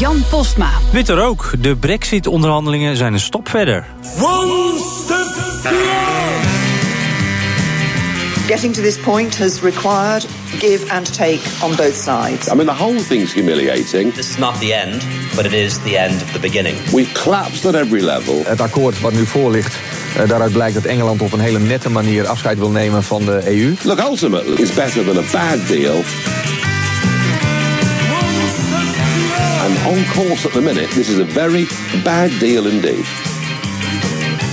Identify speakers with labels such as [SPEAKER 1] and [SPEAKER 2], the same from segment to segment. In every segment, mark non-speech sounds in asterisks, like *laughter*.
[SPEAKER 1] Jan Postma.
[SPEAKER 2] Witte rook. De brexit-onderhandelingen zijn een stap verder.
[SPEAKER 3] One step beyond.
[SPEAKER 4] Getting to this point has required give and take on both sides.
[SPEAKER 5] I mean, the whole thing's humiliating.
[SPEAKER 6] This is not the end, but it is the end of the beginning.
[SPEAKER 5] We've collapsed at every level.
[SPEAKER 7] Het akkoord wat nu voor ligt, uh, daaruit blijkt dat Engeland op een hele nette manier afscheid wil nemen van de EU.
[SPEAKER 5] Look, ultimately, it's better than a bad deal. On course at the minute, this is a very bad deal indeed.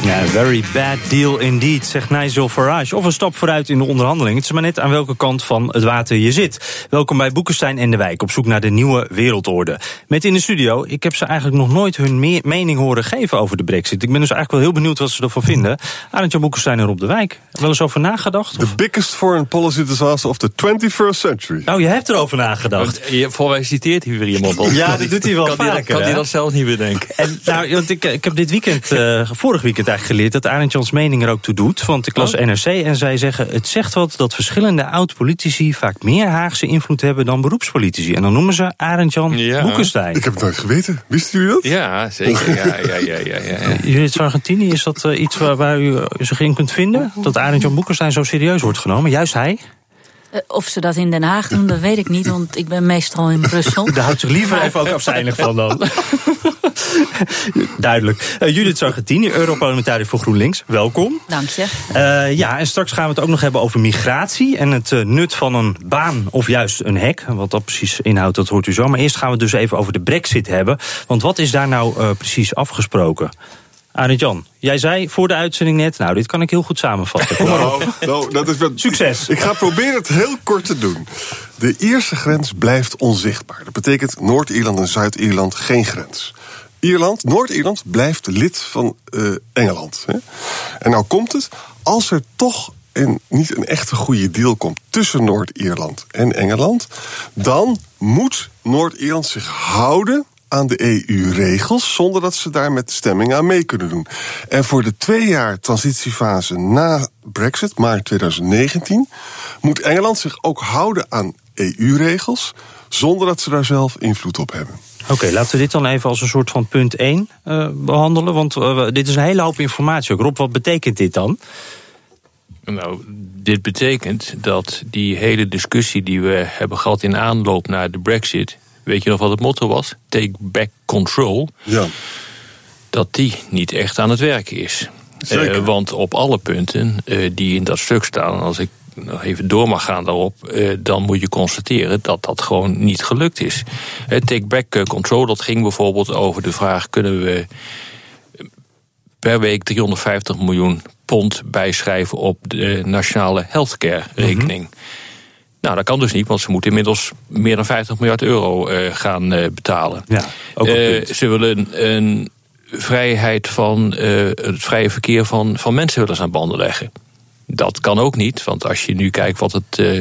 [SPEAKER 2] Ja, very bad deal indeed, zegt Nigel Farage. Of een stap vooruit in de onderhandeling. Het is maar net aan welke kant van het water je zit. Welkom bij Boekenstein en de Wijk, op zoek naar de nieuwe wereldorde. Met in de studio, ik heb ze eigenlijk nog nooit hun mening horen geven over de brexit. Ik ben dus eigenlijk wel heel benieuwd wat ze ervan vinden. Arendtje Boekenstein en Rob de Wijk. Wel eens over nagedacht?
[SPEAKER 8] The biggest foreign policy disaster of the 21st century.
[SPEAKER 2] Nou, je hebt erover nagedacht.
[SPEAKER 9] Voor mij citeert hij weer iemand op.
[SPEAKER 2] Ja, dat doet hij wel
[SPEAKER 9] kan
[SPEAKER 2] vaker.
[SPEAKER 9] Die, kan hij dat zelf niet bedenken?
[SPEAKER 2] En, nou, want ik, ik heb dit weekend, uh, vorig weekend eigenlijk geleerd... dat Arend Jans mening er ook toe doet. Want ik las
[SPEAKER 9] Oh.
[SPEAKER 2] NRC en zij zeggen... het zegt wat dat verschillende oud-politici... vaak meer Haagse invloed hebben dan beroepspolitici. En dan noemen ze Arend Jan
[SPEAKER 9] Ja.
[SPEAKER 2] Boekenstein.
[SPEAKER 8] Ik heb het nooit geweten. Wisten jullie dat?
[SPEAKER 9] Ja, zeker. Ja, ja, ja, ja, ja, ja. *laughs*
[SPEAKER 2] Judith Argentini, is dat eh, iets waar, waar u zich in kunt vinden? Dat Arend Jan Boekenstein zo serieus wordt genomen? Juist hij?
[SPEAKER 10] Eh, Of ze dat in Den Haag doen, dat weet ik niet, want ik ben meestal in Brussel. *laughs*
[SPEAKER 2] Daar houdt zich liever even ook afzijdig van dan. *laughs* *laughs* Duidelijk. Eh, Judith Sargentini, Europarlementariër voor GroenLinks. Welkom.
[SPEAKER 10] Dank je.
[SPEAKER 2] Eh, ja, en straks gaan we het ook nog hebben over migratie en het eh, nut van een baan of juist een hek. Wat dat precies inhoudt, dat hoort u zo. Maar eerst gaan we het dus even over de brexit hebben. Want wat is daar nou eh, precies afgesproken? Arend Jan, jij zei voor de uitzending net... nou, dit kan ik heel goed samenvatten. Kom maar op.
[SPEAKER 8] Nou, nou, dat is wat...
[SPEAKER 2] Succes.
[SPEAKER 8] Ik ga proberen het heel kort te doen. De eerste grens blijft onzichtbaar. Dat betekent Noord-Ierland en Zuid-Ierland geen grens. Ierland, Noord-Ierland blijft lid van eh, Engeland. Hè? En nou komt het, als er toch niet een echte goede deal komt tussen Noord-Ierland en Engeland, dan moet Noord-Ierland zich houden aan de EU-regels, zonder dat ze daar met stemming aan mee kunnen doen. En voor de twee jaar transitiefase na Brexit, maart 2019, moet Engeland zich ook houden aan EU-regels, zonder dat ze daar zelf invloed op hebben.
[SPEAKER 2] Oké, laten we dit dan even als een soort van punt 1 eh, behandelen. Want eh, dit is een hele hoop informatie ook. Rob, wat betekent dit dan?
[SPEAKER 9] Nou, dit betekent dat die hele discussie die we hebben gehad in aanloop naar de Brexit. Weet je nog wat het motto was? Take back control.
[SPEAKER 8] Ja.
[SPEAKER 9] Dat die niet echt aan het werken is.
[SPEAKER 8] Zeker.
[SPEAKER 9] Eh, want op alle punten eh, die in dat stuk staan, als ik nog even door mag gaan daarop, eh, dan moet je constateren dat dat gewoon niet gelukt is. Eh, take back eh, control, dat ging bijvoorbeeld over de vraag: kunnen we per week 350 miljoen pond bijschrijven op de nationale healthcare rekening? Nou, dat kan dus niet, want ze moeten inmiddels meer dan 50 miljard euro eh, gaan eh, betalen.
[SPEAKER 2] Ja, ook
[SPEAKER 9] Eh,
[SPEAKER 2] punt.
[SPEAKER 9] ze willen een, een vrijheid van eh, het vrije verkeer van, van mensen willen ze aan banden leggen. Dat kan ook niet, want als je nu kijkt wat het, eh,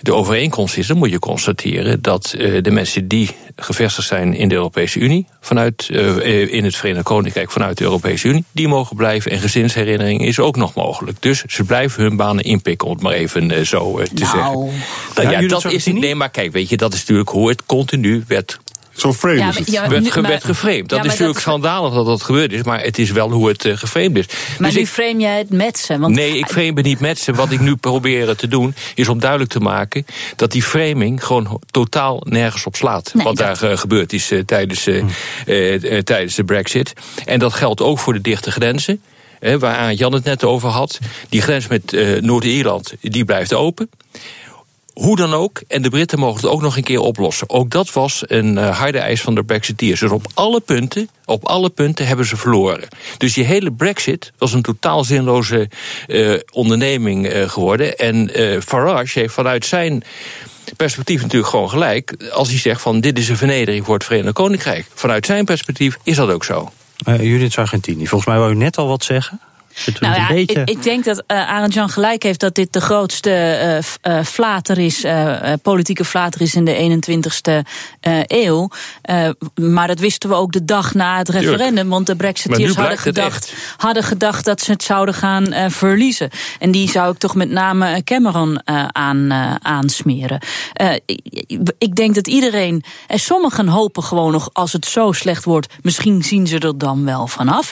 [SPEAKER 9] de overeenkomst is, dan moet je constateren dat eh, de mensen die gevestigd zijn in de Europese Unie, vanuit, eh, in het Verenigd Koninkrijk vanuit de Europese Unie, die mogen blijven. En gezinsherinnering is ook nog mogelijk. Dus ze blijven hun banen inpikken, om het maar even zo te
[SPEAKER 10] Nou.
[SPEAKER 9] zeggen. Nou,
[SPEAKER 2] Ja,
[SPEAKER 9] dat is
[SPEAKER 2] Sargentini?
[SPEAKER 9] Nee, maar kijk, weet je, dat is natuurlijk hoe het continu werd
[SPEAKER 8] Zo'n frame
[SPEAKER 10] Ja,
[SPEAKER 8] is het.
[SPEAKER 10] ja,
[SPEAKER 9] werd, ge- geframed. Dat
[SPEAKER 10] Ja,
[SPEAKER 9] is natuurlijk
[SPEAKER 10] dat-
[SPEAKER 9] schandalig dat dat gebeurd is, maar het is wel hoe het eh, geframed is.
[SPEAKER 10] Maar
[SPEAKER 9] Dus
[SPEAKER 10] nu
[SPEAKER 9] ik-
[SPEAKER 10] frame jij het met ze. Want
[SPEAKER 9] Nee, ik frame het niet met ze. Wat ik nu probeer te doen, is om duidelijk te maken dat die framing gewoon totaal nergens op slaat.
[SPEAKER 10] Nee,
[SPEAKER 9] wat
[SPEAKER 10] dat-
[SPEAKER 9] daar eh, gebeurd is eh, tijdens, eh, tijdens de Brexit. En dat geldt ook voor de dichte grenzen. Hè, waar Jan het net over had. Die grens met eh, Noord-Ierland, die blijft open. Hoe dan ook, en de Britten mogen het ook nog een keer oplossen. Ook dat was een eh, harde eis van de Brexiteers. Dus op alle punten, op alle punten hebben ze verloren. Dus die hele Brexit was een totaal zinloze eh, onderneming eh, geworden. En Farage heeft vanuit zijn perspectief natuurlijk gewoon gelijk. Als hij zegt van dit is een vernedering voor het Verenigd Koninkrijk. Vanuit zijn perspectief is dat ook zo.
[SPEAKER 2] Judith Sargentini, volgens mij wou u net al wat zeggen.
[SPEAKER 10] Nou ja, ik, ik, denk dat uh, Arend Jan gelijk heeft dat dit de grootste uh, uh, flater is, politieke flater is in de 21ste eeuw. maar dat wisten we ook de dag na het referendum, want de Brexiteers hadden gedacht, hadden gedacht dat ze het zouden gaan verliezen. En die zou ik toch met name Cameron aan, aansmeren. ik denk dat iedereen, en sommigen hopen gewoon nog als het zo slecht wordt, misschien zien ze er dan wel vanaf.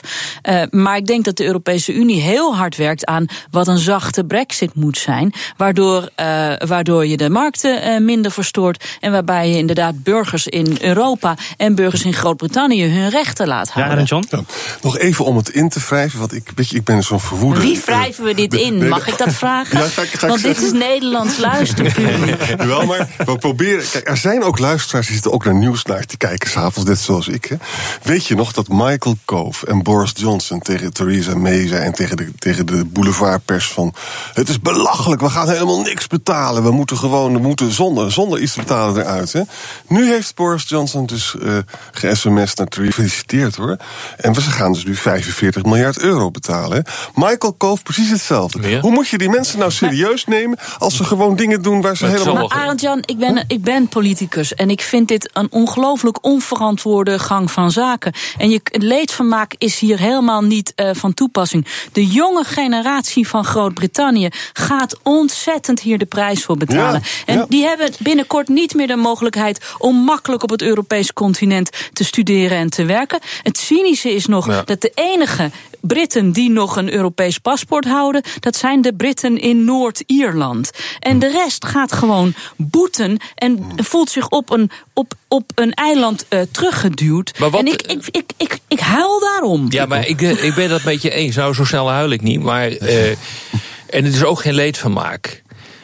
[SPEAKER 10] maar ik denk dat de Europese Unie heel hard werkt aan wat een zachte brexit moet zijn. Waardoor, uh, waardoor je de markten uh, minder verstoort. En waarbij je inderdaad burgers in Europa en burgers in Groot-Brittannië hun rechten laat houden.
[SPEAKER 2] Ja, John? Ja,
[SPEAKER 8] nog even om het in te wrijven, want ik, weet je, ik ben zo'n verwoede.
[SPEAKER 10] Wie wrijven we dit in? Mag ik dat vragen? Ja, ga ik, ga want dit is Nederlands luisterpubliek.
[SPEAKER 8] Wel, maar we proberen. Kijk, er zijn ook luisteraars die zitten ook naar nieuws naar te kijken, s'avonds, net zoals ik. Hè. Weet je nog dat Michael Cove en Boris Johnson tegen Theresa May zei en tegen de, tegen de boulevardpers van... het is belachelijk, we gaan helemaal niks betalen. We moeten gewoon we moeten zonder, zonder iets te betalen eruit. Hè. Nu heeft Boris Johnson dus uh, ge-sms naar Theresa gefeliciteerd hoor. En we gaan dus nu 45 miljard euro betalen. Hè. Michael Cove precies hetzelfde. Hoe moet je die mensen nou serieus nemen... als ze gewoon dingen doen waar ze helemaal...
[SPEAKER 10] Maar Arend Jan, ik ben, ik ben politicus... en ik vind dit een ongelooflijk onverantwoorde gang van zaken. En je, leedvermaak is hier helemaal niet uh, van toepassing. De jonge generatie van Groot-Brittannië gaat ontzettend hier de prijs voor betalen. Ja, en ja. die hebben binnenkort niet meer de mogelijkheid om makkelijk op het Europese continent te studeren en te werken. Het cynische is nog ja. dat de enige Britten die nog een Europees paspoort houden, dat zijn de Britten in Noord-Ierland. En de rest gaat gewoon boeten en voelt zich op een, op, op een eiland uh, teruggeduwd.
[SPEAKER 9] Maar wat,
[SPEAKER 10] en ik, ik, ik, ik, ik huil daarom.
[SPEAKER 9] Ja, maar ik, ik ben dat met je eens. Nou, zo snel huil ik niet. Maar, uh, *laughs* en het is ook geen leedvermaak.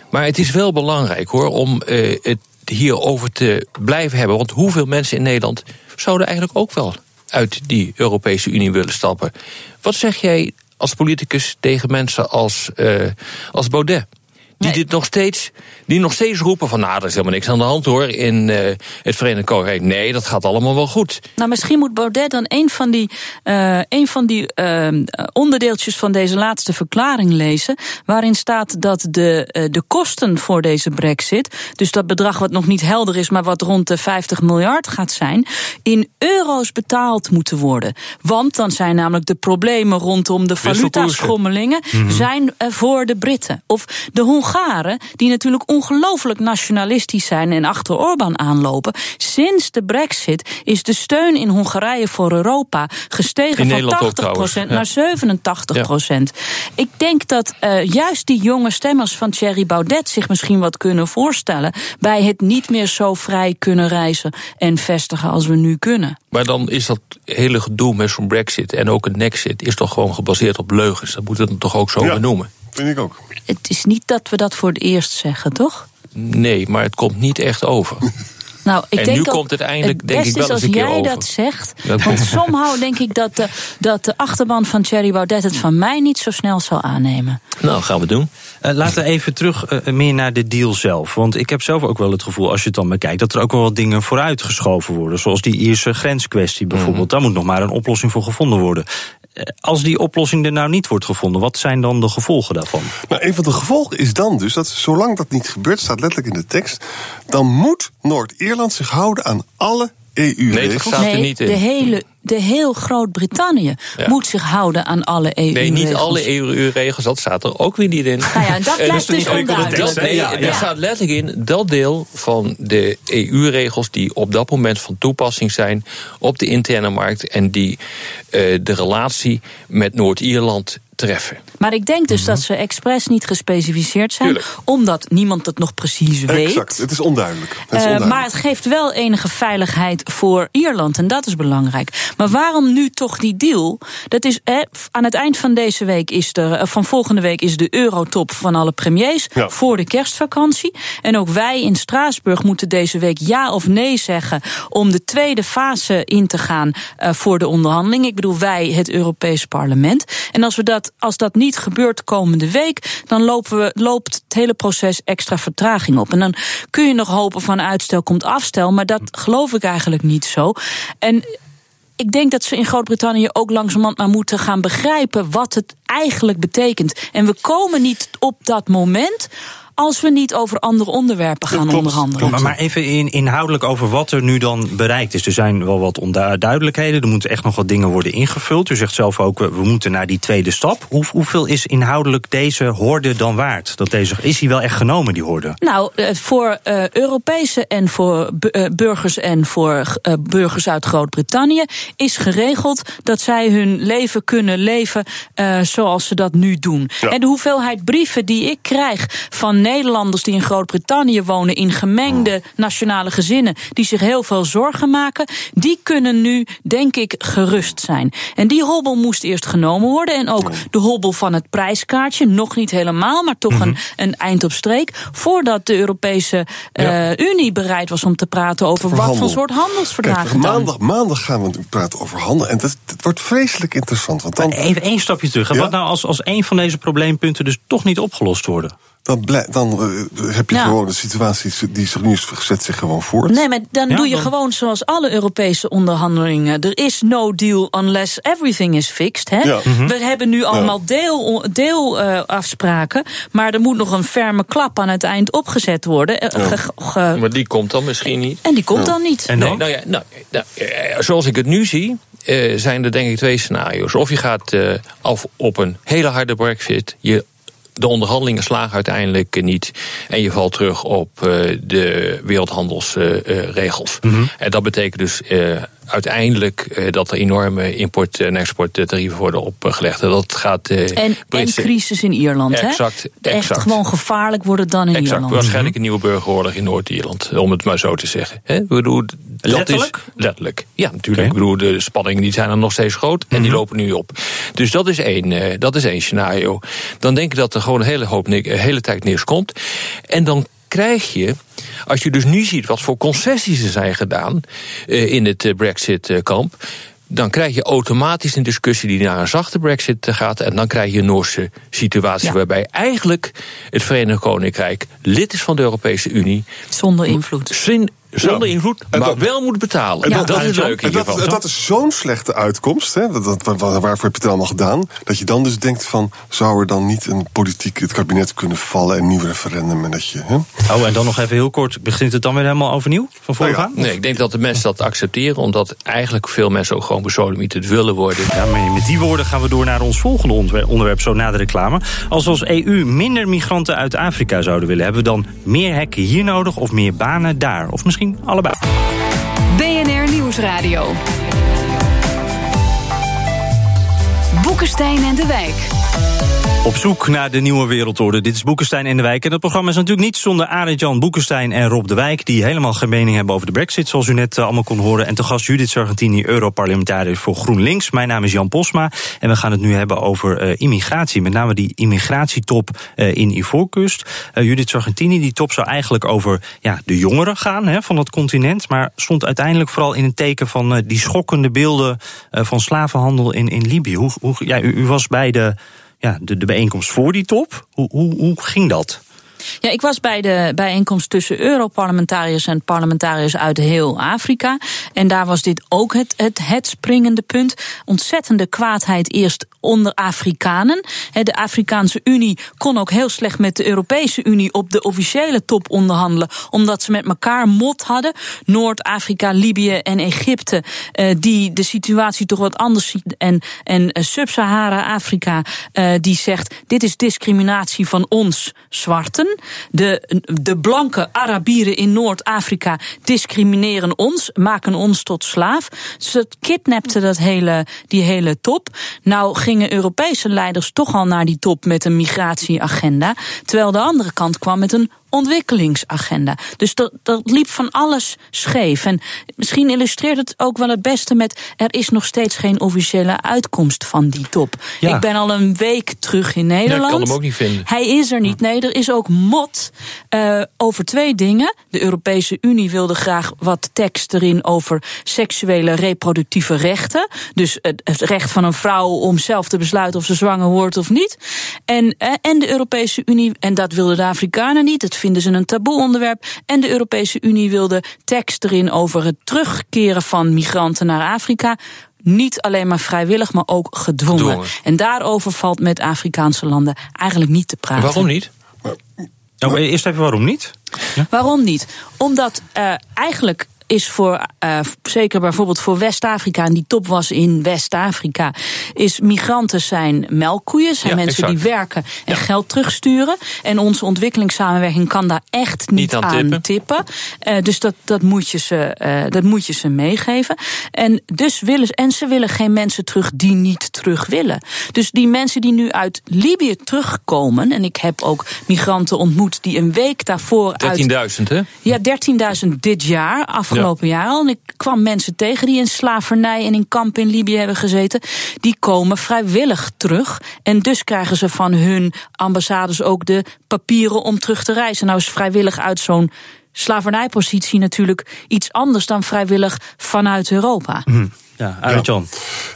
[SPEAKER 9] Maar het is wel belangrijk hoor, om uh, het hierover te blijven hebben. Want hoeveel mensen in Nederland zouden eigenlijk ook wel uit die Europese Unie willen stappen. Wat zeg jij als politicus tegen mensen als, uh, als Baudet? Die nee. dit nog steeds, die nog steeds roepen van nou, er is helemaal niks aan de hand hoor in uh, het Verenigd Koninkrijk. Nee, dat gaat allemaal wel goed.
[SPEAKER 10] Nou, misschien moet Baudet dan een van die, uh, een van die uh, onderdeeltjes van deze laatste verklaring lezen. Waarin staat dat de, de kosten voor deze brexit, dus dat bedrag wat nog niet helder is, maar wat rond de 50 miljard gaat zijn, in euro's betaald moeten worden. Want dan zijn namelijk de problemen rondom de valutaschommelingen mm -hmm. zijn voor de Britten. Of de Hongaren Hongaren, die natuurlijk ongelooflijk nationalistisch zijn en achter Orbán aanlopen. Sinds de brexit is de steun in Hongarije voor Europa gestegen
[SPEAKER 9] in
[SPEAKER 10] van 80% naar 87%. Ja. Ik denk dat uh, juist die jonge stemmers van Thierry Baudet zich misschien wat kunnen voorstellen bij het niet meer zo vrij kunnen reizen en vestigen als we nu kunnen.
[SPEAKER 9] Maar dan is dat hele gedoe met zo'n brexit en ook een nexit is toch gewoon gebaseerd op leugens. Dat moeten we toch ook zo
[SPEAKER 8] ja.
[SPEAKER 9] benoemen.
[SPEAKER 8] Vind ik ook.
[SPEAKER 10] Het is niet dat we dat voor het eerst zeggen, toch?
[SPEAKER 9] Nee, maar het komt niet echt over. *laughs*
[SPEAKER 10] Nou, ik
[SPEAKER 9] en
[SPEAKER 10] denk
[SPEAKER 9] nu
[SPEAKER 10] ook,
[SPEAKER 9] komt het eindelijk,
[SPEAKER 10] het
[SPEAKER 9] denk ik, wel
[SPEAKER 10] als
[SPEAKER 9] eens een keer
[SPEAKER 10] jij
[SPEAKER 9] over. *laughs*
[SPEAKER 10] dat zegt. Want somehow denk ik dat de, dat de achterban van Thierry Baudet het van mij niet zo snel zal aannemen.
[SPEAKER 9] Nou, gaan we doen.
[SPEAKER 2] Uh, laten we even terug uh, meer naar de deal zelf. Want ik heb zelf ook wel het gevoel, als je het dan bekijkt, dat er ook wel wat dingen vooruitgeschoven worden. Zoals die Ierse grenskwestie bijvoorbeeld. Mm -hmm. Daar moet nog maar een oplossing voor gevonden worden. Als die oplossing er nou niet wordt gevonden, wat zijn dan de gevolgen daarvan?
[SPEAKER 8] Nou, een van de gevolgen is dan dus dat zolang dat niet gebeurt, staat letterlijk in de tekst, dan moet Noord-Ierland zich houden aan alle EU-regels.
[SPEAKER 9] Nee, dat staat er niet in.
[SPEAKER 10] De hele de heel Groot-Brittannië ja. moet zich houden aan alle EU-regels.
[SPEAKER 9] Nee, niet alle EU-regels, dat staat er ook weer niet in.
[SPEAKER 10] Nou ja, dat *laughs* blijft dus onduidelijk.
[SPEAKER 9] Nee, ja, ja. Er staat letterlijk in dat deel van de EU-regels die op dat moment van toepassing zijn op de interne markt en die uh, de relatie met Noord-Ierland treffen.
[SPEAKER 10] Maar ik denk dus mm -hmm. dat ze expres niet gespecificeerd zijn,
[SPEAKER 8] Tuurlijk.
[SPEAKER 10] omdat niemand het nog precies weet.
[SPEAKER 8] Exact, het is onduidelijk. Het is
[SPEAKER 10] uh,
[SPEAKER 8] onduidelijk.
[SPEAKER 10] maar het geeft wel enige veiligheid voor Ierland en dat is belangrijk. Maar waarom nu toch die deal? Dat is aan het eind van deze week is er, eh, van volgende week is de eurotop van alle premiers voor de kerstvakantie. En ook wij in Straatsburg moeten deze week ja of nee zeggen om de tweede fase in te gaan uh, voor de onderhandeling. Ik bedoel, wij, het Europees Parlement. En als, we dat, als dat niet gebeurt komende week, dan lopen we, loopt het hele proces extra vertraging op. En dan kun je nog hopen van uitstel komt afstel, maar dat geloof ik eigenlijk niet zo. En ik denk dat ze in Groot-Brittannië ook langzamerhand maar moeten gaan begrijpen wat het eigenlijk betekent. En we komen niet op dat moment als we niet over andere onderwerpen gaan onderhandelen.
[SPEAKER 2] Maar, maar even in, inhoudelijk over wat er nu dan bereikt is. Er zijn wel wat onduidelijkheden. Er moeten echt nog wat dingen worden ingevuld. U zegt zelf ook, we moeten naar die tweede stap. Hoe, hoeveel is inhoudelijk deze horde dan waard? Dat deze, is die wel echt genomen, die horde?
[SPEAKER 10] Nou, eh, voor uh, Europese en voor uh, burgers en voor uh, burgers uit Groot-Brittannië is geregeld dat zij hun leven kunnen leven zoals ze dat nu doen. Ja. En de hoeveelheid brieven die ik krijg van Nederlanders die in Groot-Brittannië wonen in gemengde nationale gezinnen, die zich heel veel zorgen maken, die kunnen nu, denk ik, gerust zijn. En die hobbel moest eerst genomen worden. En ook de hobbel van het prijskaartje, nog niet helemaal, maar toch een, mhm. een eind op streek. Voordat de Europese uh, Unie bereid was om te praten over, wat voor soort handelsverdragen.
[SPEAKER 8] Kijk, maandag, maandag gaan we praten over handel. En dat, dat wordt vreselijk interessant. Want dan...
[SPEAKER 2] Even één stapje terug. Ja? Wat nou als, als een van deze probleempunten dus toch niet opgelost worden?
[SPEAKER 8] Dan, dan uh, heb je gewoon de situatie die zich nu is gezet zich gewoon voort.
[SPEAKER 10] Nee, maar dan ja, doe je dan... gewoon zoals alle Europese onderhandelingen. Er is no deal unless everything is fixed. Hè? Ja. Mm -hmm. We hebben nu allemaal deel, deel uh, afspraken, maar er moet nog een ferme klap aan het eind opgezet worden.
[SPEAKER 9] Uh, ge, ge... Maar die komt dan misschien niet.
[SPEAKER 10] En die komt dan niet.
[SPEAKER 9] En dan? Nee, nou ja, nou, nou, zoals ik het nu zie, uh, zijn er denk ik twee scenario's. Of je gaat uh, af op een hele harde brexit. Je de onderhandelingen slagen uiteindelijk niet. En je valt terug op de wereldhandelsregels. Mm -hmm. En dat betekent dus uiteindelijk uh, dat er enorme import- en exporttarieven worden opgelegd. Dat gaat. Uh,
[SPEAKER 10] en, Britse... en crisis in Ierland,
[SPEAKER 9] exact,
[SPEAKER 10] hè? Echt exact. gewoon gevaarlijk wordt het dan in
[SPEAKER 9] exact.
[SPEAKER 10] Ierland.
[SPEAKER 9] Waarschijnlijk een nieuwe burgeroorlog in Noord-Ierland, om het maar zo te zeggen. Hè? Ik bedoel, dat
[SPEAKER 2] letterlijk?
[SPEAKER 9] Is, letterlijk. Ja, natuurlijk. Okay. Ik bedoel, de spanningen die zijn er nog steeds groot en mm -hmm. die mhm. lopen nu op. Dus dat is één, uh, dat is één scenario. Dan denk ik dat er gewoon een hele hoop, een hele tijd niks komt. En dan krijg je, als je dus nu ziet wat voor concessies er zijn gedaan uh, in het uh, Brexit-kamp. Dan krijg je automatisch een discussie die naar een zachte brexit gaat. En dan krijg je een Noorse situatie ja. waarbij eigenlijk het Verenigd Koninkrijk lid is van de Europese Unie.
[SPEAKER 10] Zonder invloed.
[SPEAKER 9] Zin, zonder ja. invloed, maar dat, wel moet betalen.
[SPEAKER 8] Ja,
[SPEAKER 9] dat, dat is leuk.
[SPEAKER 8] En dat, en dat is zo'n slechte uitkomst, hè, dat, dat, waarvoor heb je het allemaal gedaan, dat je dan dus denkt van, zou er dan niet een politiek het kabinet kunnen vallen en een nieuw referendum en dat je. Hè?
[SPEAKER 2] Oh, en dan nog even heel kort, begint het dan weer helemaal overnieuw van voren
[SPEAKER 9] nou ja. Nee, ik denk dat de mensen dat accepteren, omdat eigenlijk veel mensen ook gewoon besodemieterd willen worden.
[SPEAKER 2] Ja, maar met die woorden gaan we door naar ons volgende onderwerp, zo na de reclame. Als we als EU minder migranten uit Afrika zouden willen, hebben we dan meer hekken hier nodig of meer banen daar? Of misschien allebei.
[SPEAKER 1] BNR Nieuwsradio. Boekenstein en de Wijk.
[SPEAKER 2] Op zoek naar de nieuwe wereldorde. Dit is Boekenstein en de Wijk. En dat programma is natuurlijk niet zonder Arend-Jan Boekenstein en Rob de Wijk... die helemaal geen mening hebben over de brexit, zoals u net uh, allemaal kon horen. En te gast Judith Sargentini, Europarlementariër voor GroenLinks. Mijn naam is Jan Posma en we gaan het nu hebben over uh, immigratie. Met name die immigratietop uh, in Ivoorkust. Judith Sargentini, die top zou eigenlijk over ja, de jongeren gaan hè, van het continent... maar stond uiteindelijk vooral in het teken van die schokkende beelden... van slavenhandel in, in Libië. Hoe, hoe, ja, u was bij de ja, de, de bijeenkomst voor die top. Hoe, hoe, hoe ging dat?
[SPEAKER 10] Ja, ik was bij de bijeenkomst tussen Europarlementariërs en parlementariërs uit heel Afrika. En daar was dit ook het, het, het springende punt. Ontzettende kwaadheid eerst onder Afrikanen. De Afrikaanse Unie kon ook heel slecht met de Europese Unie op de officiële top onderhandelen, omdat ze met elkaar mot hadden. Noord-Afrika, Libië en Egypte, die de situatie toch wat anders ziet. En, en Sub-Sahara-Afrika, die zegt: dit is discriminatie van ons, zwarten. De, de blanke Arabieren in Noord-Afrika discrimineren ons, maken ons tot slaaf. Ze kidnapten dat hele, die hele top. Nou gingen Europese leiders toch al naar die top met een migratieagenda. Terwijl de andere kant kwam met een ontwikkelingsagenda. Dus dat, dat liep van alles scheef. En misschien illustreert het ook wel het beste met... er is nog steeds geen officiële uitkomst van die top.
[SPEAKER 9] Ja.
[SPEAKER 10] Ik ben al een week terug in Nederland.
[SPEAKER 9] Ja, ik kan hem ook niet vinden.
[SPEAKER 10] Hij is er niet. Nee, er is ook mot uh, over twee dingen. De Europese Unie wilde graag wat tekst erin over seksuele reproductieve rechten. Dus het recht van een vrouw om zelf te besluiten of ze zwanger wordt of niet. En, uh, en de Europese Unie, en dat wilden de Afrikanen niet, dat vinden ze een taboe onderwerp. En de Europese Unie wilde tekst erin over het terugkeren van migranten naar Afrika niet alleen maar vrijwillig, maar ook gedwongen. gedwongen. En daarover valt met Afrikaanse landen eigenlijk niet te praten.
[SPEAKER 9] Waarom niet?
[SPEAKER 2] Nou, eerst even waarom niet?
[SPEAKER 10] Ja? Waarom niet? Omdat uh, eigenlijk is voor, uh, zeker bijvoorbeeld voor West-Afrika, en die top was in West-Afrika, is migranten zijn melkkoeien, zijn ja, mensen exact. die werken en ja. geld terugsturen. En onze ontwikkelingssamenwerking kan daar echt niet, niet aan, aan tippen. tippen. Uh, dus dat, dat, moet je ze, uh, dat moet je ze meegeven. En, dus willen, en ze willen geen mensen terug die niet terug willen. Dus die mensen die nu uit Libië terugkomen, en ik heb ook migranten ontmoet die een week daarvoor.
[SPEAKER 9] 13.000, hè?
[SPEAKER 10] Ja, 13.000 dit jaar, afgelopen ja. jaar al. En ik kwam mensen tegen die in slavernij en in kampen in Libië hebben gezeten. Die komen vrijwillig terug. En dus krijgen ze van hun ambassades ook de papieren om terug te reizen. Nou is vrijwillig uit zo'n slavernijpositie natuurlijk iets anders dan vrijwillig vanuit Europa.
[SPEAKER 2] Mm. Ja, Arend John.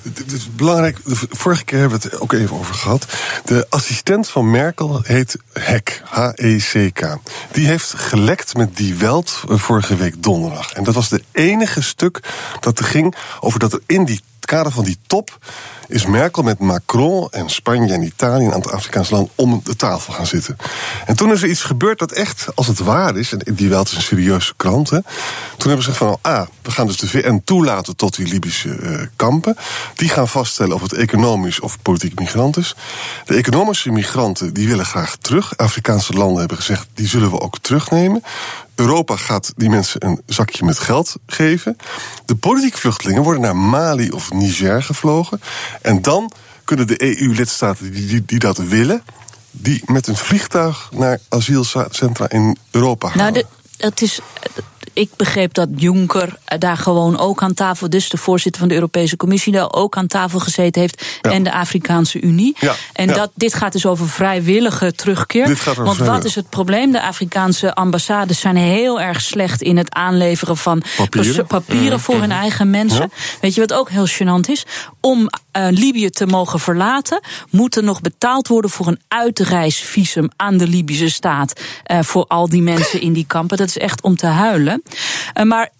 [SPEAKER 8] Het is belangrijk, de vorige keer hebben we het ook even over gehad. De assistent van Merkel heet Hek, H-E-C-K. Die heeft gelekt met Die Welt vorige week donderdag. En dat was de enige stuk dat er ging over dat er in die kader van die top is Merkel met Macron en Spanje en Italië, een aantal Afrikaanse landen, om de tafel gaan zitten. En toen is er iets gebeurd dat echt, als het waar is, en die wel is een serieuze krant, toen hebben ze gezegd van, ah, we gaan dus de VN toelaten tot die Libische uh, kampen. Die gaan vaststellen of het economisch of politiek migrant is. De economische migranten, die willen graag terug. Afrikaanse landen hebben gezegd, die zullen we ook terugnemen. Europa gaat die mensen een zakje met geld geven. De politieke vluchtelingen worden naar Mali of Niger gevlogen. En dan kunnen de EU-lidstaten die, die, die dat willen, die met een vliegtuig naar asielcentra in Europa gaan.
[SPEAKER 10] Nou, de, het is ik begreep dat Juncker daar gewoon ook aan tafel, dus de voorzitter van de Europese Commissie, daar ook aan tafel gezeten heeft. Ja. En de Afrikaanse Unie.
[SPEAKER 8] Ja.
[SPEAKER 10] En
[SPEAKER 8] ja.
[SPEAKER 10] Dat, dit gaat dus over vrijwillige terugkeer.
[SPEAKER 8] Dit gaat over
[SPEAKER 10] Want wat is het probleem? De Afrikaanse ambassades zijn heel erg slecht in het aanleveren van
[SPEAKER 8] papieren,
[SPEAKER 10] papieren voor hun eigen mensen. Weet je wat ook heel gênant is? Om uh, Libië te mogen verlaten, moet er nog betaald worden voor een uitreisvisum aan de Libische staat. Uh, voor al die mensen in die kampen. Dat is echt om te huilen. Uh, maar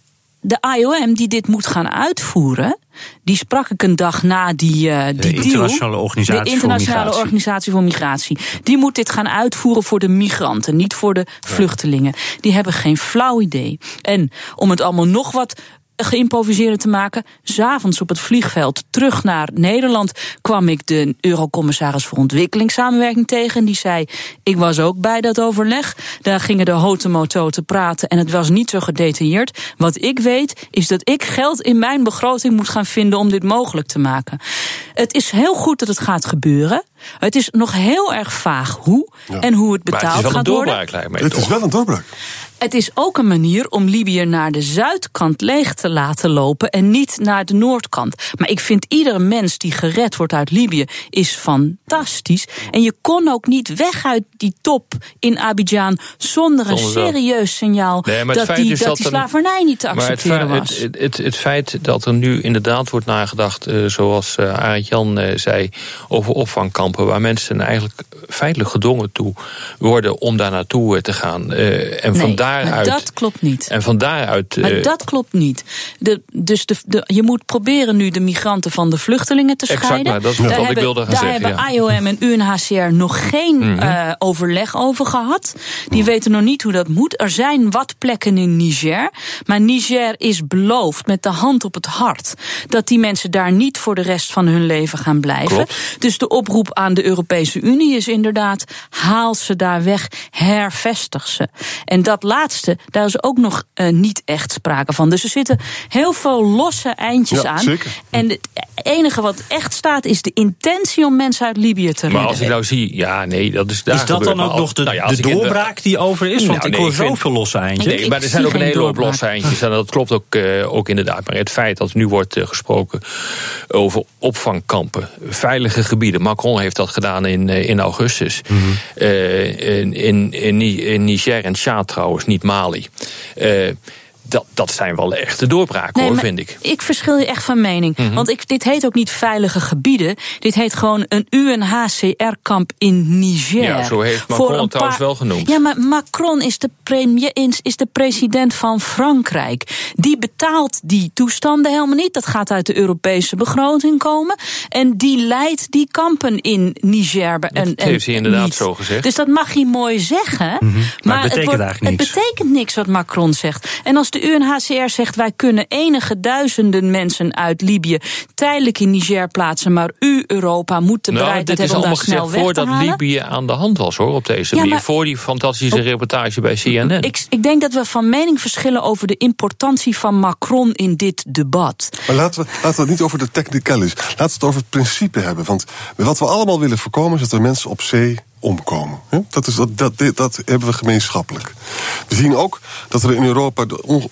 [SPEAKER 10] de IOM die dit moet gaan uitvoeren, die sprak ik een dag na die, uh, die
[SPEAKER 2] de internationale
[SPEAKER 10] deal,
[SPEAKER 2] organisatie
[SPEAKER 10] de internationale
[SPEAKER 2] voor
[SPEAKER 10] organisatie voor migratie. Die moet dit gaan uitvoeren voor de migranten, niet voor de vluchtelingen. Die hebben geen flauw idee. En om het allemaal nog wat geïmproviseerd te maken. S'avonds op het vliegveld terug naar Nederland kwam ik de Eurocommissaris voor Ontwikkelingssamenwerking tegen. En die zei: Ik was ook bij dat overleg. Daar gingen de hotemoto te praten en het was niet zo gedetailleerd. Wat ik weet is dat ik geld in mijn begroting moet gaan vinden om dit mogelijk te maken. Het is heel goed dat het gaat gebeuren. Het is nog heel erg vaag hoe ja. en hoe het betaald
[SPEAKER 9] het
[SPEAKER 10] gaat worden.
[SPEAKER 8] Het is wel een doorbraak.
[SPEAKER 10] Het is ook een manier om Libië naar de zuidkant leeg te laten lopen en niet naar de noordkant. Maar ik vind iedere mens die gered wordt uit Libië is fantastisch. En je kon ook niet weg uit die top in Abidjan zonder een serieus signaal
[SPEAKER 9] nee,
[SPEAKER 10] dat, die, dat, dat die slavernij niet te accepteren
[SPEAKER 9] het
[SPEAKER 10] was.
[SPEAKER 9] Het, het, het, feit dat er nu inderdaad wordt nagedacht, uh, zoals uh, Arend Jan uh, zei, over opvangkampen waar mensen eigenlijk feitelijk gedwongen toe worden om daar naartoe te gaan. en
[SPEAKER 10] nee.
[SPEAKER 9] vandaar daaruit.
[SPEAKER 10] dat klopt niet.
[SPEAKER 9] En van daaruit.
[SPEAKER 10] Maar dat klopt niet. De, dus de, de, je moet proberen nu de migranten van de vluchtelingen te scheiden.
[SPEAKER 9] Exact, maar dat is wat
[SPEAKER 10] daar
[SPEAKER 9] ik
[SPEAKER 10] hebben,
[SPEAKER 9] wilde gaan
[SPEAKER 10] daar
[SPEAKER 9] zeggen.
[SPEAKER 10] hebben
[SPEAKER 9] ja.
[SPEAKER 10] IOM en UNHCR nog geen mm -hmm. uh, overleg over gehad. Die weten nog niet hoe dat moet. Er zijn wat plekken in Niger. Maar Niger is beloofd met de hand op het hart dat die mensen daar niet voor de rest van hun leven gaan blijven.
[SPEAKER 9] Klopt.
[SPEAKER 10] Dus de oproep aan de Europese Unie is inderdaad: haal ze daar weg, hervestig ze. En dat laatste, daar is ook nog uh, niet echt sprake van. Dus er zitten heel veel losse eindjes
[SPEAKER 8] ja,
[SPEAKER 10] aan.
[SPEAKER 8] Zeker.
[SPEAKER 10] En enige wat echt staat is de intentie om mensen uit Libië te redden.
[SPEAKER 9] Maar als ik nou zie, ja, nee, dat is daar
[SPEAKER 2] Is dat dan ook nog de,
[SPEAKER 9] nou ja,
[SPEAKER 2] de doorbraak die over is? Want
[SPEAKER 9] Nou,
[SPEAKER 2] ik
[SPEAKER 9] nee,
[SPEAKER 2] hoor
[SPEAKER 9] ik vind-
[SPEAKER 2] zoveel losse eindjes.
[SPEAKER 9] Nee, maar er zijn ook een hele hoop losse eindjes. En dat klopt ook, eh, ook inderdaad. Maar het feit dat nu wordt eh, gesproken over opvangkampen, veilige gebieden. Macron heeft dat gedaan in, eh, in augustus.
[SPEAKER 2] Mhm.
[SPEAKER 9] Eh, in, in, in, Ni- in Niger en Tjaad trouwens, niet Mali. Dat, dat zijn wel echte doorbraken, hoor, vind ik.
[SPEAKER 10] Ik verschil je echt van mening.
[SPEAKER 9] Mhm.
[SPEAKER 10] Want ik, dit heet ook niet veilige gebieden. Dit heet gewoon een UNHCR-kamp in Niger.
[SPEAKER 9] Ja, zo heeft Macron het trouwens wel genoemd.
[SPEAKER 10] Ja, maar Macron is de, premier, is, is de president van Frankrijk. Die betaalt die toestanden helemaal niet. Dat gaat uit de Europese begroting komen. En die leidt die kampen in Niger. En,
[SPEAKER 9] Dat heeft hij inderdaad
[SPEAKER 10] niet.
[SPEAKER 9] zo gezegd.
[SPEAKER 10] Dus dat mag hij mooi zeggen.
[SPEAKER 2] Mhm. Maar het betekent eigenlijk niks.
[SPEAKER 10] Het betekent niks wat Macron zegt. En als de UNHCR zegt wij kunnen enige duizenden mensen uit Libië tijdelijk in Niger plaatsen, maar u Europa moet de
[SPEAKER 9] Nou,
[SPEAKER 10] bereidheid
[SPEAKER 9] dit is
[SPEAKER 10] hebben om
[SPEAKER 9] allemaal
[SPEAKER 10] daar snel weg te
[SPEAKER 9] voordat. Libië aan de hand was, hoor, op deze
[SPEAKER 10] Ja,
[SPEAKER 9] manier.
[SPEAKER 10] maar-
[SPEAKER 9] Voor die fantastische reportage bij CNN.
[SPEAKER 10] Ik, ik denk dat we van mening verschillen over de importantie van Macron in dit debat.
[SPEAKER 8] Maar laten we, laten we het niet over de technicalities. Laten we het over het principe hebben. Want wat we allemaal willen voorkomen is dat er mensen op zee omkomen. Dat, is, dat, dat, dat hebben we gemeenschappelijk. We zien ook dat er in Europa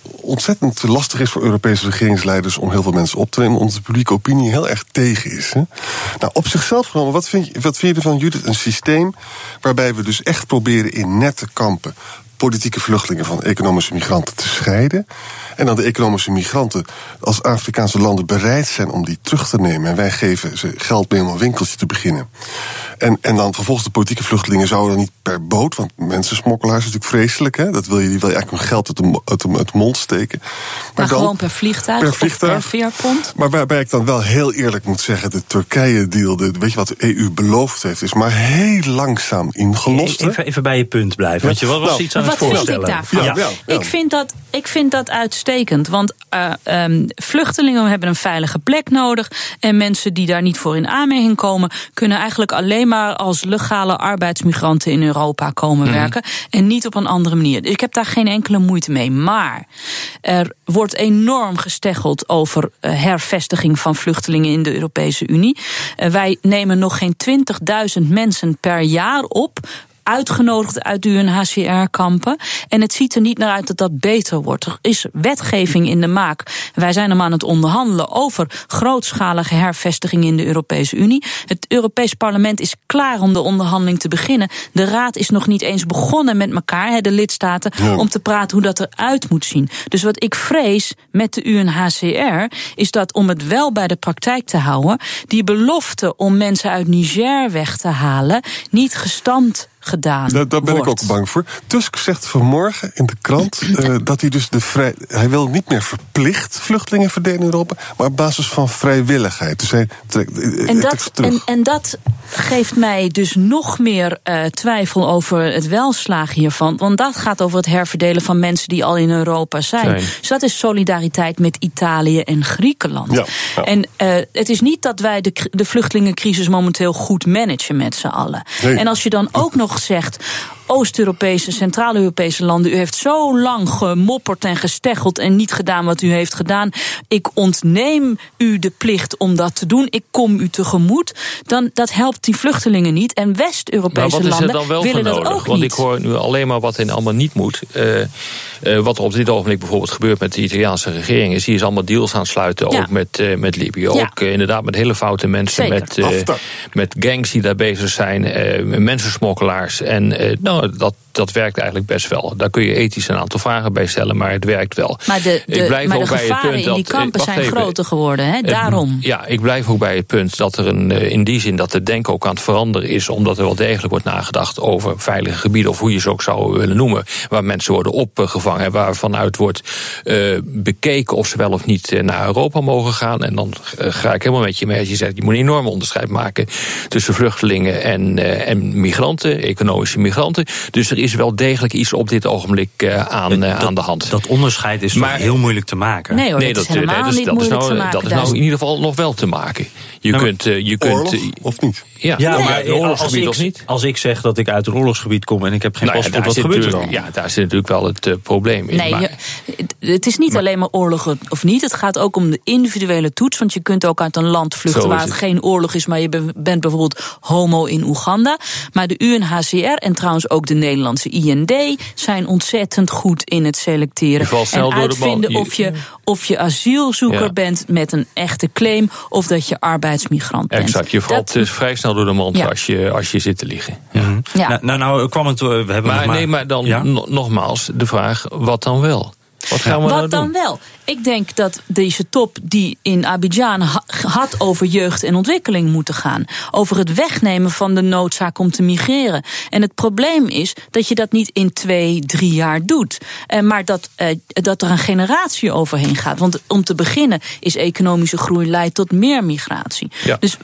[SPEAKER 8] ontzettend lastig is voor Europese regeringsleiders om heel veel mensen op te nemen, omdat de publieke opinie heel erg tegen is. Nou, op zichzelf genomen, wat vind, je, wat vind je ervan, Judith? Een systeem waarbij we dus echt proberen in nette kampen politieke vluchtelingen van economische migranten te scheiden. En dan de economische migranten als Afrikaanse landen bereid zijn om die terug te nemen. En wij geven ze geld mee om een winkeltje te beginnen. En, en dan vervolgens de politieke vluchtelingen zouden dan niet per boot, want mensensmokkelaars is natuurlijk vreselijk. Hè? Dat wil je, die wil je eigenlijk hun geld uit de, uit de, uit de mond steken.
[SPEAKER 10] Maar,
[SPEAKER 8] dan-
[SPEAKER 10] gewoon per vliegtuig,
[SPEAKER 8] per
[SPEAKER 10] of
[SPEAKER 8] vliegtuig.
[SPEAKER 10] per veerpont.
[SPEAKER 8] maar waarbij ik dan wel heel eerlijk moet zeggen, de Turkije-deal, de- weet je wat de EU beloofd heeft, is maar heel langzaam ingelost. hè?
[SPEAKER 2] Even, even bij je punt blijven. Want je was
[SPEAKER 8] Nou,
[SPEAKER 2] iets aan
[SPEAKER 10] Wat vind ik daarvan?
[SPEAKER 8] Ja, ja, ja.
[SPEAKER 10] Ik, vind dat, ik vind dat uitstekend. Want eh, ehm, vluchtelingen hebben een veilige plek nodig. En mensen die daar niet voor in aanmerking komen, kunnen eigenlijk alleen maar als legale arbeidsmigranten in Europa komen
[SPEAKER 11] Mhm.
[SPEAKER 10] werken. En niet op een andere manier. Dus ik heb daar geen enkele moeite mee. Maar er wordt enorm gesteggeld over eh, hervestiging van vluchtelingen in de Europese Unie. Eh, wij nemen nog geen 20.000 mensen per jaar op uitgenodigd uit de UNHCR-kampen. En het ziet er niet naar uit dat dat beter wordt. Er is wetgeving in de maak. Wij zijn hem aan het onderhandelen over grootschalige hervestiging in de Europese Unie. Het Europees Parlement is klaar om de onderhandeling te beginnen. De Raad is nog niet eens begonnen met elkaar, de lidstaten,
[SPEAKER 11] Ja.
[SPEAKER 10] om te praten hoe dat eruit moet zien. Dus wat ik vrees met de UNHCR is dat om het wel bij de praktijk te houden, die belofte om mensen uit Niger weg te halen niet gestand gedaan
[SPEAKER 8] Daar, daar ben ik ook bang voor. Tusk zegt vanmorgen in de krant eh, *clears throat* dat hij dus de vrij. Hij wil niet meer verplicht vluchtelingen verdelen in Europa, maar op basis van vrijwilligheid. Dus hij trekt, eh,
[SPEAKER 10] En dat, en, en dat geeft mij dus nog meer eh, twijfel over het welslagen hiervan. Want dat gaat over het herverdelen van mensen die al in Europa zijn.
[SPEAKER 11] Zijn.
[SPEAKER 10] Dus dat is solidariteit met Italië en Griekenland.
[SPEAKER 11] Ja, ja.
[SPEAKER 10] En eh, het is niet dat wij de, de vluchtelingencrisis momenteel goed managen met z'n allen.
[SPEAKER 11] Nee.
[SPEAKER 10] En als je dan ook nog zegt. Oost-Europese, Centraal-Europese landen. U heeft zo lang gemopperd en gesteggeld en niet gedaan wat u heeft gedaan. Ik ontneem u de plicht om dat te doen. Ik kom u tegemoet. Dan, dat helpt die vluchtelingen niet. En
[SPEAKER 9] Maar
[SPEAKER 10] West-Europese
[SPEAKER 9] wat is er
[SPEAKER 10] landen
[SPEAKER 9] dan wel
[SPEAKER 10] willen
[SPEAKER 9] voor
[SPEAKER 10] dat
[SPEAKER 9] nodig?
[SPEAKER 10] ook
[SPEAKER 9] Want
[SPEAKER 10] niet.
[SPEAKER 9] ik hoor nu alleen maar wat in allemaal niet moet. Eh, eh, wat er op dit ogenblik bijvoorbeeld gebeurt met de Italiaanse regering... is die is allemaal deals aan het sluiten,
[SPEAKER 11] Ja.
[SPEAKER 9] ook met, eh, met Libië.
[SPEAKER 11] Ja.
[SPEAKER 9] Ook inderdaad met hele foute mensen,
[SPEAKER 11] Zeker.
[SPEAKER 9] met, eh, met gangs die daar bezig zijn... eh, mensensmokkelaars. En eh, nou, dat, dat werkt eigenlijk best wel. Daar kun je ethisch een aantal vragen bij stellen, maar het werkt wel.
[SPEAKER 10] Maar de, de,
[SPEAKER 9] ik blijf
[SPEAKER 10] maar de
[SPEAKER 9] ook bij het punt
[SPEAKER 10] in die
[SPEAKER 9] dat,
[SPEAKER 10] kampen zijn
[SPEAKER 9] even.
[SPEAKER 10] groter geworden. Hè? Daarom.
[SPEAKER 9] Ja, ik blijf ook bij het punt dat er een, eh, in die zin dat het denken ook aan het veranderen is, omdat er wel degelijk wordt nagedacht over veilige gebieden, of hoe je ze ook zou willen noemen, waar mensen worden opgevangen en waarvanuit wordt eh, bekeken of ze wel of niet eh, naar Europa mogen gaan. En dan ga ik helemaal met je mee als je zegt, je moet een enorm onderscheid maken tussen vluchtelingen en, en migranten, economische migranten. Dus er is wel degelijk iets op dit ogenblik eh, aan, eh, aan de hand.
[SPEAKER 2] Dat onderscheid is toch heel moeilijk te maken.
[SPEAKER 10] Nee hoor, dat is helemaal
[SPEAKER 9] dat is-
[SPEAKER 10] niet
[SPEAKER 9] dat is
[SPEAKER 10] moeilijk
[SPEAKER 9] nou,
[SPEAKER 10] te maken.
[SPEAKER 9] Dat is nou
[SPEAKER 10] is-
[SPEAKER 9] in ieder geval nog wel te maken. Je
[SPEAKER 2] Nou,
[SPEAKER 9] kunt, eh, je kunt,
[SPEAKER 8] Oorlog,
[SPEAKER 9] eh,
[SPEAKER 8] of niet?
[SPEAKER 9] Ja,
[SPEAKER 2] Ja,
[SPEAKER 9] maar het oorlogsgebied
[SPEAKER 2] als
[SPEAKER 9] of
[SPEAKER 2] ik,
[SPEAKER 9] niet?
[SPEAKER 2] als ik zeg dat ik uit een oorlogsgebied kom en ik heb geen
[SPEAKER 9] Nou
[SPEAKER 2] paspoort, wat gebeurt er dan?
[SPEAKER 9] Ja, daar zit natuurlijk wel het eh, probleem in.
[SPEAKER 10] Nee,
[SPEAKER 9] maar-
[SPEAKER 10] je- het is niet alleen maar oorlog of niet. Het gaat ook om de individuele toets. Want je kunt ook uit een land vluchten waar het
[SPEAKER 9] het.
[SPEAKER 10] geen oorlog is, maar je ben- bent bijvoorbeeld homo in Oeganda. Maar de UNHCR en trouwens ook de Nederlandse IND zijn ontzettend goed in het selecteren. En uitvinden
[SPEAKER 9] Je-
[SPEAKER 10] of je, of je asielzoeker
[SPEAKER 9] Ja.
[SPEAKER 10] bent met een echte claim of dat je arbeidsmigrant bent.
[SPEAKER 9] Exact, je valt
[SPEAKER 10] Dat-
[SPEAKER 9] dus vrij snel door de mand
[SPEAKER 10] Ja.
[SPEAKER 9] als, je, als je zit te liggen.
[SPEAKER 2] Mhm.
[SPEAKER 10] Ja.
[SPEAKER 2] Nou, nou, nou kwam het. eh, We hebben nog
[SPEAKER 9] Maar, nee, maar dan nogmaals de vraag, wat dan wel? Wat gaan we nou doen?
[SPEAKER 10] dan wel? Ik denk dat deze top die in Abidjan ha- had over jeugd en ontwikkeling moeten gaan. Over het wegnemen van de noodzaak om te migreren. En het probleem is dat je dat niet in twee, drie jaar doet. Eh, maar dat, eh, dat er een generatie overheen gaat. Want om te beginnen is economische groei leidt tot meer migratie.
[SPEAKER 9] Ja.
[SPEAKER 10] Dus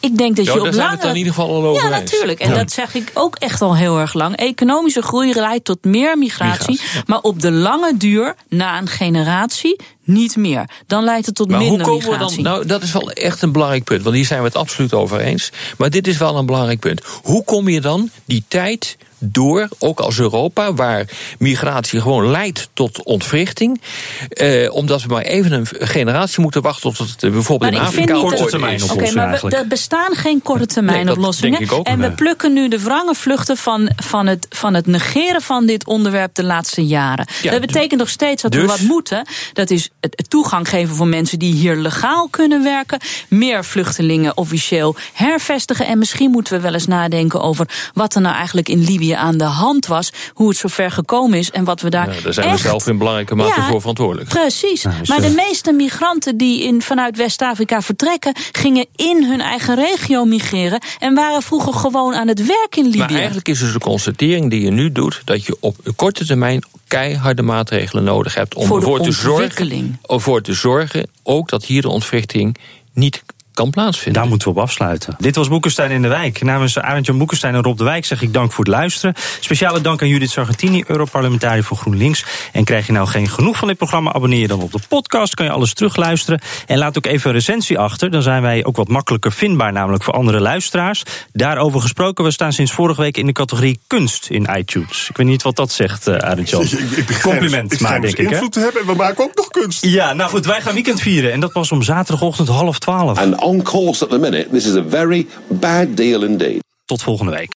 [SPEAKER 10] ik denk dat je op
[SPEAKER 9] daar zijn we
[SPEAKER 10] lange...
[SPEAKER 9] in ieder geval al over
[SPEAKER 10] Ja, natuurlijk. En
[SPEAKER 9] Ja.
[SPEAKER 10] dat zeg ik ook echt al heel erg lang. Economische groei leidt tot meer migratie.
[SPEAKER 9] Migratie, ja.
[SPEAKER 10] Maar op de lange duur, na een generatie, niet meer. Dan leidt het tot
[SPEAKER 9] Maar hoe
[SPEAKER 10] minder
[SPEAKER 9] komen we
[SPEAKER 10] migratie.
[SPEAKER 9] dan? Nou, dat is wel echt een belangrijk punt. Want hier zijn we het absoluut over eens. Maar dit is wel een belangrijk punt. Hoe kom je dan die tijd door, ook als Europa, waar migratie gewoon leidt tot ontwrichting. Eh, omdat we maar even een generatie moeten wachten tot het eh, bijvoorbeeld
[SPEAKER 10] Maar
[SPEAKER 9] in Afrika
[SPEAKER 10] niet
[SPEAKER 9] op
[SPEAKER 10] dat-
[SPEAKER 9] orde is.
[SPEAKER 10] Oké, maar we- er bestaan geen korte termijn
[SPEAKER 9] Nee, dat
[SPEAKER 10] oplossingen.
[SPEAKER 9] denk ik ook.
[SPEAKER 10] en we
[SPEAKER 9] Nee.
[SPEAKER 10] plukken nu de wrange vluchten van, van, het, van het negeren van dit onderwerp de laatste jaren.
[SPEAKER 9] Ja,
[SPEAKER 10] dat betekent nog steeds dat we
[SPEAKER 9] dus-
[SPEAKER 10] wat moeten. Dat is toegang geven voor mensen die hier legaal kunnen werken. Meer vluchtelingen officieel hervestigen. En misschien moeten we wel eens nadenken over wat er nou eigenlijk in Libië aan de hand was. Hoe het zover gekomen is en wat we daar.
[SPEAKER 9] Ja, daar zijn we zelf in belangrijke mate
[SPEAKER 10] Ja,
[SPEAKER 9] voor verantwoordelijk.
[SPEAKER 10] Precies.
[SPEAKER 9] dus,
[SPEAKER 10] maar
[SPEAKER 9] eh,
[SPEAKER 10] de meeste migranten die in, vanuit West-Afrika vertrekken, gingen in hun eigen regio migreren en waren vroeger gewoon aan het werk in Libië.
[SPEAKER 9] Maar eigenlijk is dus de constatering die je nu doet... dat je op korte termijn keiharde maatregelen nodig hebt... om
[SPEAKER 10] Voor de
[SPEAKER 9] ervoor te, zorgen,
[SPEAKER 10] ontwikkeling.
[SPEAKER 9] Ervoor te zorgen ook dat hier de ontwrichting niet kan plaatsvinden.
[SPEAKER 2] Daar moeten we op afsluiten. Dit was Boekenstein in de Wijk. Namens Arend-Jan Boekenstein en Rob de Wijk zeg ik dank voor het luisteren. Speciale dank aan Judith Sargentini, Europarlementariër voor GroenLinks. En krijg je nou geen genoeg van dit programma, abonneer je dan op de podcast. Kan je alles terugluisteren. En laat ook even een recensie achter. Dan zijn wij ook wat makkelijker vindbaar, namelijk voor andere luisteraars. Daarover gesproken, we staan sinds vorige week in de categorie kunst in iTunes. Ik weet niet wat dat zegt, uh, Arend-Jan. *laughs*
[SPEAKER 8] Ik, ik
[SPEAKER 2] Compliment
[SPEAKER 8] ik
[SPEAKER 2] maar, denk ik. Hè?
[SPEAKER 8] invloed te hebben en we maken ook nog kunst.
[SPEAKER 2] Ja, nou goed, wij gaan weekend vieren. En dat was om zaterdagochtend half twaalf.
[SPEAKER 5] And on course at the minute, this is a very bad deal indeed.
[SPEAKER 2] Tot volgende week.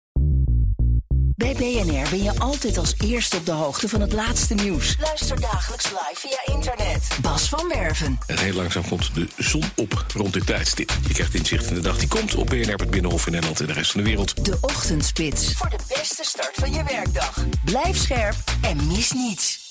[SPEAKER 1] Bij BNR ben je altijd als eerste op de hoogte van het laatste nieuws. Luister dagelijks live via internet. Bas van Werven.
[SPEAKER 11] En heel langzaam komt de zon op rond dit tijdstip. Je krijgt inzicht in de dag die komt op BNR, het Binnenhof in Nederland en de rest van de wereld.
[SPEAKER 1] De Ochtendspits. Voor de beste start van je werkdag. Blijf scherp en mis niets.